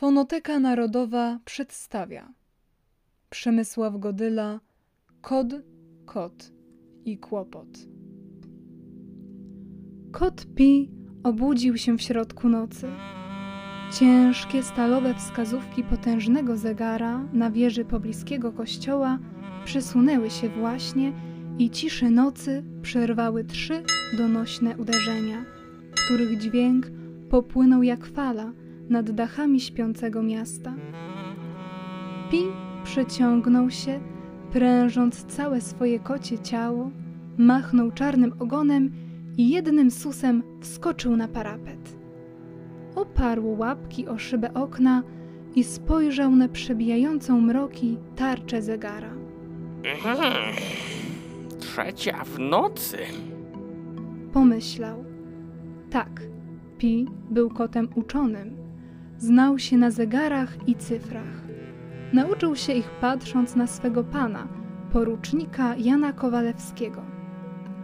Fonoteka Narodowa przedstawia Przemysław Godyla Kod, kot i kłopot. Kot Pi obudził się w środku nocy. Ciężkie stalowe wskazówki potężnego zegara na wieży pobliskiego kościoła przesunęły się właśnie i ciszę nocy przerwały trzy donośne uderzenia, których dźwięk popłynął jak fala nad dachami śpiącego miasta. Pi przeciągnął się, prężąc całe swoje kocie ciało, machnął czarnym ogonem i jednym susem wskoczył na parapet. Oparł łapki o szybę okna i spojrzał na przebijającą mroki tarczę zegara. Mhm. Trzecia w nocy. Pomyślał. Tak, Pi był kotem uczonym. Znał się na zegarach i cyfrach. Nauczył się ich patrząc na swego pana, porucznika Jana Kowalewskiego.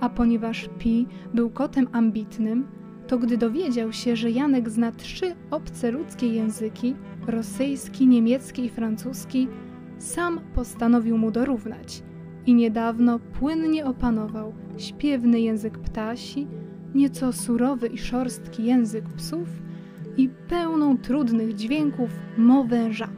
A ponieważ Pi był kotem ambitnym, to gdy dowiedział się, że Janek zna trzy obce ludzkie języki rosyjski, niemiecki i francuski sam postanowił mu dorównać i niedawno płynnie opanował śpiewny język ptasi, nieco surowy i szorstki język psów i pełną trudnych dźwięków mowę żab.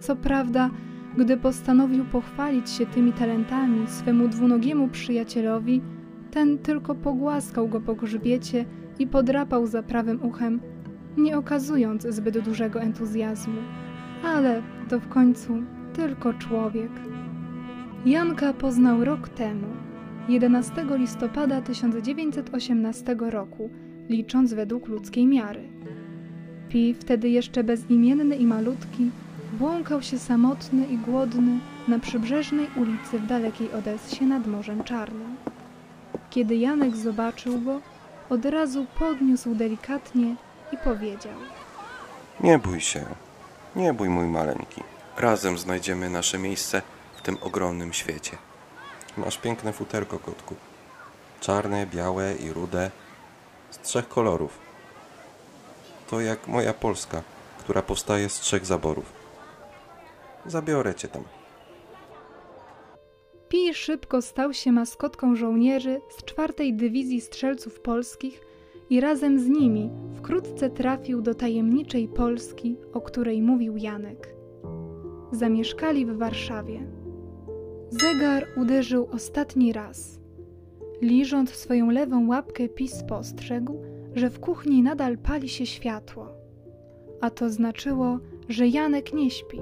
Co prawda, gdy postanowił pochwalić się tymi talentami swemu dwunogiemu przyjacielowi, ten tylko pogłaskał go po grzbiecie i podrapał za prawym uchem, nie okazując zbyt dużego entuzjazmu. Ale to w końcu tylko człowiek. Janka poznał rok temu, 11 listopada 1918 roku, licząc według ludzkiej miary. Pi, wtedy jeszcze bezimienny i malutki, błąkał się samotny i głodny na przybrzeżnej ulicy w dalekiej Odessie nad Morzem Czarnym. Kiedy Janek zobaczył go, od razu podniósł delikatnie i powiedział: Nie bój się, nie bój mój maleńki. Razem znajdziemy nasze miejsce w tym ogromnym świecie. Masz piękne futerko, kotku. Czarne, białe i rude, z trzech kolorów. To jak moja Polska, która powstaje z trzech zaborów. Zabiorę cię tam. Pi szybko stał się maskotką żołnierzy z czwartej Dywizji Strzelców Polskich i razem z nimi wkrótce trafił do tajemniczej Polski, o której mówił Janek. Zamieszkali w Warszawie. Zegar uderzył ostatni raz. Liżąc swoją lewą łapkę, Pi spostrzegł, że w kuchni nadal pali się światło. A to znaczyło, że Janek nie śpi.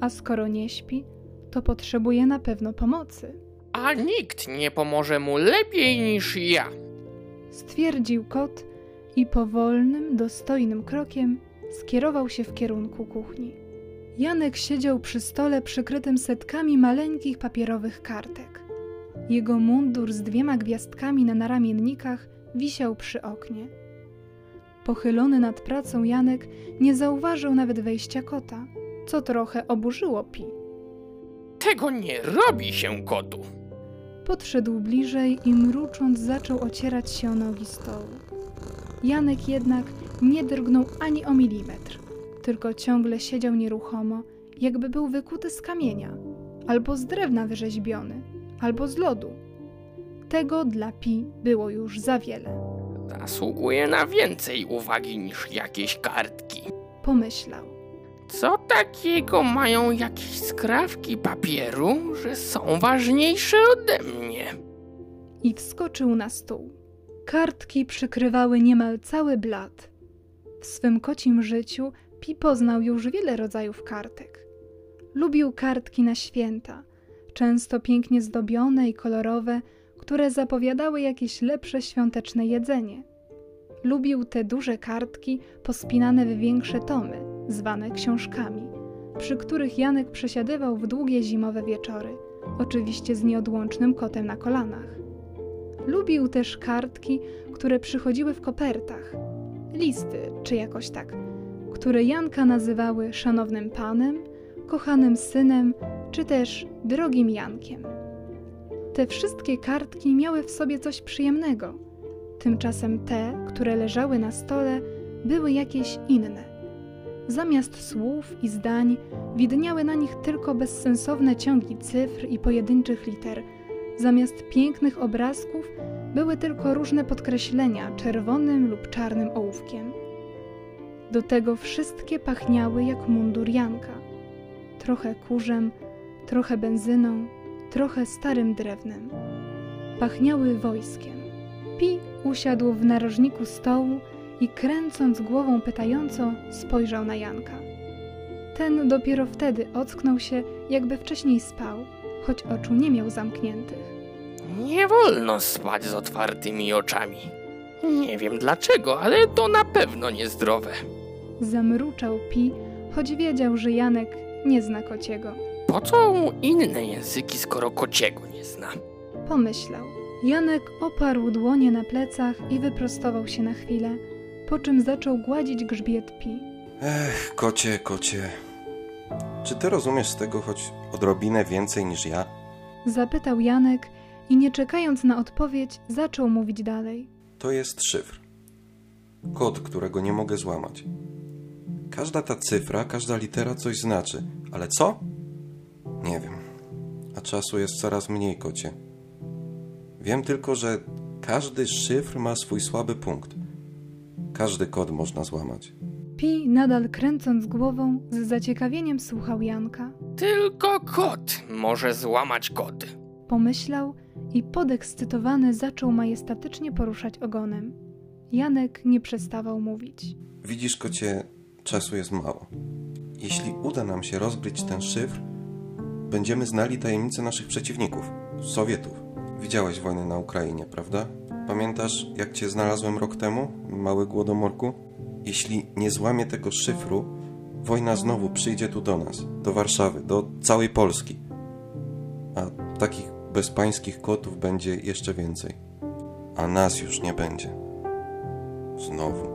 A skoro nie śpi, to potrzebuje na pewno pomocy. A nikt nie pomoże mu lepiej niż ja. Stwierdził kot i powolnym, dostojnym krokiem skierował się w kierunku kuchni. Janek siedział przy stole przykrytym setkami maleńkich papierowych kartek. Jego mundur z dwiema gwiazdkami na naramiennikach wisiał przy oknie. Pochylony nad pracą Janek nie zauważył nawet wejścia kota, co trochę oburzyło Pi. Tego nie robi się kotu. Podszedł bliżej i mrucząc zaczął ocierać się o nogi stołu. Janek jednak nie drgnął ani o milimetr, tylko ciągle siedział nieruchomo, jakby był wykuty z kamienia, albo z drewna wyrzeźbiony, albo z lodu. Tego dla Pi było już za wiele. Zasługuje na więcej uwagi niż jakieś kartki. Pomyślał. Co takiego mają jakieś skrawki papieru, że są ważniejsze ode mnie? i wskoczył na stół. Kartki przykrywały niemal cały blat. W swym kocim życiu Pi poznał już wiele rodzajów kartek. Lubił kartki na święta, często pięknie zdobione i kolorowe, które zapowiadały jakieś lepsze świąteczne jedzenie. Lubił te duże kartki pospinane w większe tomy, zwane książkami, przy których Janek przesiadywał w długie zimowe wieczory, oczywiście z nieodłącznym kotem na kolanach. Lubił też kartki, które przychodziły w kopertach, listy czy jakoś tak, które Janka nazywały szanownym panem, kochanym synem czy też drogim Jankiem. Te wszystkie kartki miały w sobie coś przyjemnego. Tymczasem te, które leżały na stole, były jakieś inne. Zamiast słów i zdań widniały na nich tylko bezsensowne ciągi cyfr i pojedynczych liter. Zamiast pięknych obrazków były tylko różne podkreślenia czerwonym lub czarnym ołówkiem. Do tego wszystkie pachniały jak mundur Janka. Trochę kurzem, trochę benzyną, trochę starym drewnem. Pachniały wojskiem. Pi usiadł w narożniku stołu i kręcąc głową pytająco spojrzał na Janka. Ten dopiero wtedy ocknął się, jakby wcześniej spał, choć oczu nie miał zamkniętych. Nie wolno spać z otwartymi oczami. Nie wiem dlaczego, ale to na pewno niezdrowe. Zamruczał Pi, choć wiedział, że Janek nie zna kociego. Po co mu inne języki, skoro kociego nie zna? Pomyślał. Janek oparł dłonie na plecach i wyprostował się na chwilę, po czym zaczął gładzić grzbiet Pi. Ech, kocie, kocie. Czy ty rozumiesz z tego choć odrobinę więcej niż ja? Zapytał Janek i nie czekając na odpowiedź, zaczął mówić dalej. To jest szyfr. Kod, którego nie mogę złamać. Każda ta cyfra, każda litera coś znaczy, ale co? Nie wiem. A czasu jest coraz mniej, kocie. Wiem tylko, że każdy szyfr ma swój słaby punkt. Każdy kod można złamać. Pi, nadal kręcąc głową, z zaciekawieniem słuchał Janka. Tylko kot może złamać kody. Pomyślał i podekscytowany zaczął majestatycznie poruszać ogonem. Janek nie przestawał mówić. Widzisz, kocie, czasu jest mało. Jeśli uda nam się rozgryć ten szyfr, będziemy znali tajemnice naszych przeciwników, Sowietów. Widziałeś wojnę na Ukrainie, prawda? Pamiętasz, jak cię znalazłem rok temu, mały głodomorku? Jeśli nie złamię tego szyfru, wojna znowu przyjdzie tu do nas, do Warszawy, do całej Polski. A takich bezpańskich kotów będzie jeszcze więcej. A nas już nie będzie. Znowu.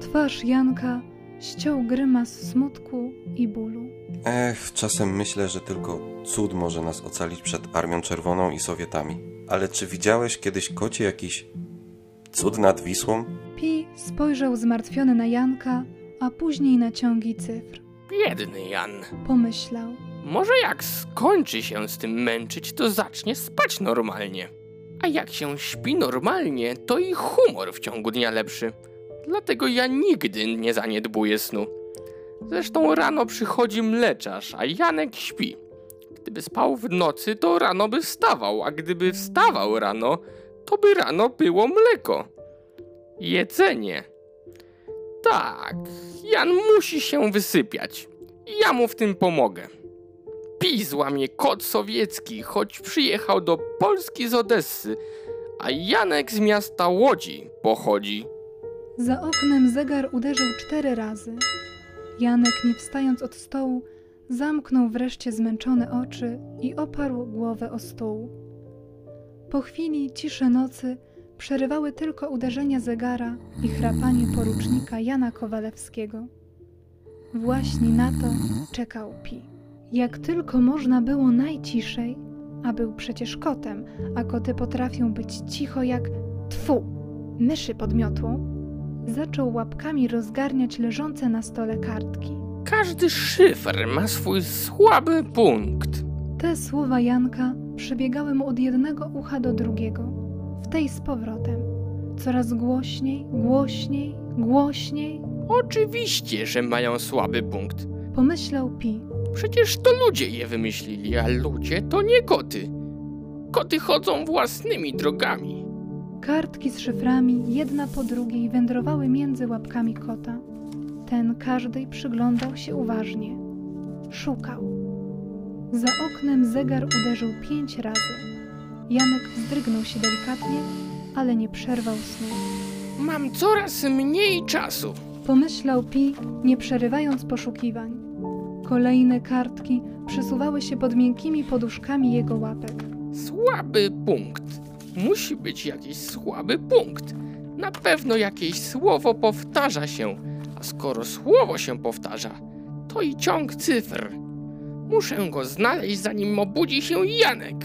Twarz Janka ściął grymas smutku i bólu. Ech, czasem myślę, że tylko cud może nas ocalić przed Armią Czerwoną i Sowietami. Ale czy widziałeś kiedyś kocie jakiś cud nad Wisłą? Pi spojrzał zmartwiony na Janka, a później na ciągi cyfr. Biedny Jan. Pomyślał. Może jak skończy się z tym męczyć, to zacznie spać normalnie. A jak się śpi normalnie, to i humor w ciągu dnia lepszy. Dlatego ja nigdy nie zaniedbuję snu. Zresztą rano przychodzi mleczarz, a Janek śpi. Gdyby spał w nocy, to rano by wstawał, a gdyby wstawał rano, to by rano było mleko. Jedzenie. Tak, Jan musi się wysypiać. Ja mu w tym pomogę. Pi złamie kod sowiecki, choć przyjechał do Polski z Odessy, a Janek z miasta Łodzi pochodzi. Za oknem zegar uderzył cztery razy. Janek, nie wstając od stołu, zamknął wreszcie zmęczone oczy i oparł głowę o stół. Po chwili cisze nocy przerywały tylko uderzenia zegara i chrapanie porucznika Jana Kowalewskiego. Właśnie na to czekał Pi. Jak tylko można było najciszej, a był przecież kotem, a koty potrafią być cicho jak tfu, myszy pod miotłą, zaczął łapkami rozgarniać leżące na stole kartki. Każdy szyfr ma swój słaby punkt. Te słowa Janka przebiegały mu od jednego ucha do drugiego, w tej z powrotem. Coraz głośniej, głośniej, głośniej, Oczywiście, że mają słaby punkt. pomyślał Pi. Przecież to ludzie je wymyślili, a ludzie to nie koty. Koty chodzą własnymi drogami. Kartki z szyframi jedna po drugiej wędrowały między łapkami kota. Ten każdej przyglądał się uważnie. Szukał. Za oknem zegar uderzył pięć razy. Janek wzdrygnął się delikatnie, ale nie przerwał snu. Mam coraz mniej czasu. Pomyślał Pi, nie przerywając poszukiwań. Kolejne kartki przesuwały się pod miękkimi poduszkami jego łapek. Słaby punkt. Musi być jakiś słaby punkt. Na pewno jakieś słowo powtarza się, a skoro słowo się powtarza, to i ciąg cyfr. Muszę go znaleźć, zanim obudzi się Janek.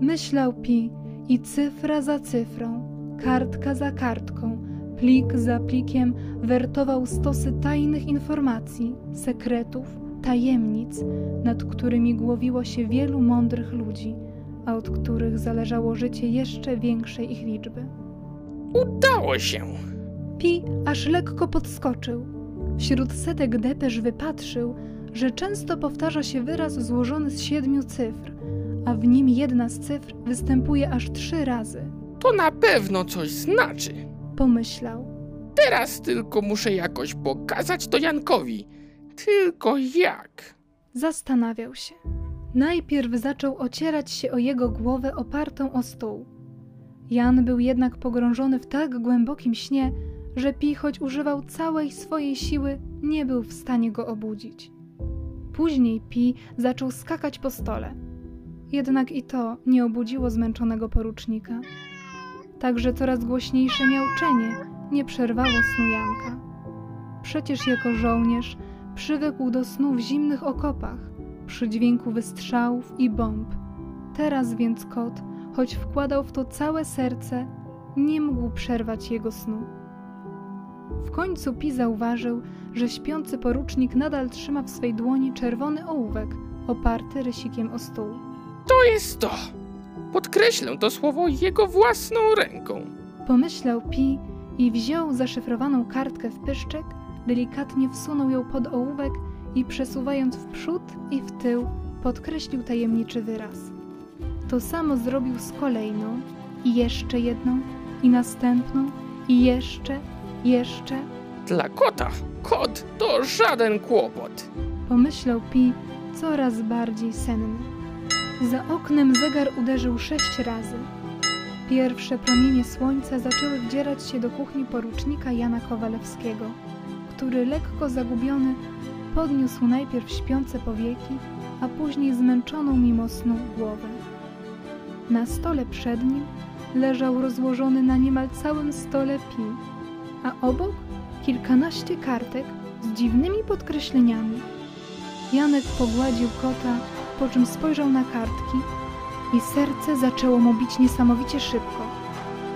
Myślał Pi i cyfra za cyfrą, kartka za kartką Plik za plikiem wertował stosy tajnych informacji, sekretów, tajemnic, nad którymi głowiło się wielu mądrych ludzi, a od których zależało życie jeszcze większej ich liczby. Udało się! Pi aż lekko podskoczył. Wśród setek depesz wypatrzył, że często powtarza się wyraz złożony z siedmiu cyfr, a w nim jedna z cyfr występuje aż trzy razy. To na pewno coś znaczy. Pomyślał. Teraz tylko muszę jakoś pokazać to Jankowi. Tylko jak? Zastanawiał się. Najpierw zaczął ocierać się o jego głowę opartą o stół. Jan był jednak pogrążony w tak głębokim śnie, że Pi, choć używał całej swojej siły, nie był w stanie go obudzić. Później Pi zaczął skakać po stole. Jednak i to nie obudziło zmęczonego porucznika. Także coraz głośniejsze miauczenie nie przerwało snu Janka. Przecież jako żołnierz przywykł do snu w zimnych okopach, przy dźwięku wystrzałów i bomb. Teraz więc kot, choć wkładał w to całe serce, nie mógł przerwać jego snu. W końcu Pi zauważył, że śpiący porucznik nadal trzyma w swej dłoni czerwony ołówek, oparty rysikiem o stół. To jest to! Podkreślę to słowo jego własną ręką. Pomyślał Pi i wziął zaszyfrowaną kartkę w pyszczek, delikatnie wsunął ją pod ołówek i przesuwając w przód i w tył, podkreślił tajemniczy wyraz. To samo zrobił z kolejną, i jeszcze jedną, i następną, i jeszcze, jeszcze. Dla kota kot to żaden kłopot. Pomyślał Pi coraz bardziej senny. Za oknem zegar uderzył sześć razy. Pierwsze promienie słońca zaczęły wdzierać się do kuchni porucznika Jana Kowalewskiego, który lekko zagubiony podniósł najpierw śpiące powieki, a później zmęczoną mimo snu głowę. Na stole przed nim leżał rozłożony na niemal całym stole pi, a obok kilkanaście kartek z dziwnymi podkreśleniami. Janek pogładził kota, po czym spojrzał na kartki i serce zaczęło mu bić niesamowicie szybko.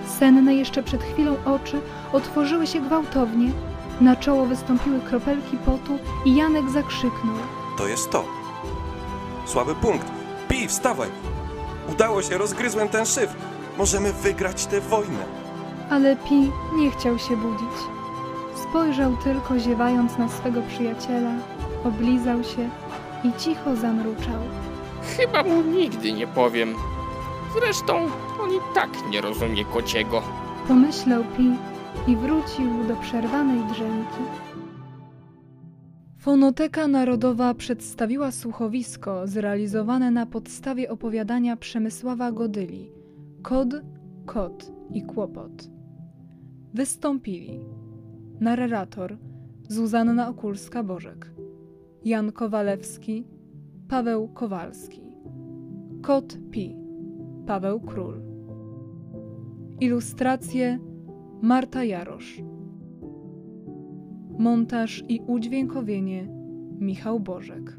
Senne jeszcze przed chwilą oczy otworzyły się gwałtownie, na czoło wystąpiły kropelki potu i Janek zakrzyknął. To jest to. Słaby punkt. Pi, wstawaj! Udało się, rozgryzłem ten szyfr. Możemy wygrać tę wojnę. Ale Pi nie chciał się budzić. Spojrzał tylko ziewając na swego przyjaciela, oblizał się i cicho zamruczał. Chyba mu nigdy nie powiem. Zresztą on i tak nie rozumie kociego. Pomyślał Pi i wrócił do przerwanej drzemki. Fonoteka Narodowa przedstawiła słuchowisko zrealizowane na podstawie opowiadania Przemysława Godyli Kod, Kot i Kłopot. Wystąpili narrator Zuzanna Okulska-Bożek, Jan Kowalewski, Paweł Kowalski, Kot Pi, Paweł Król. Ilustracje Marta Jarosz. Montaż i udźwiękowienie Michał Bożek.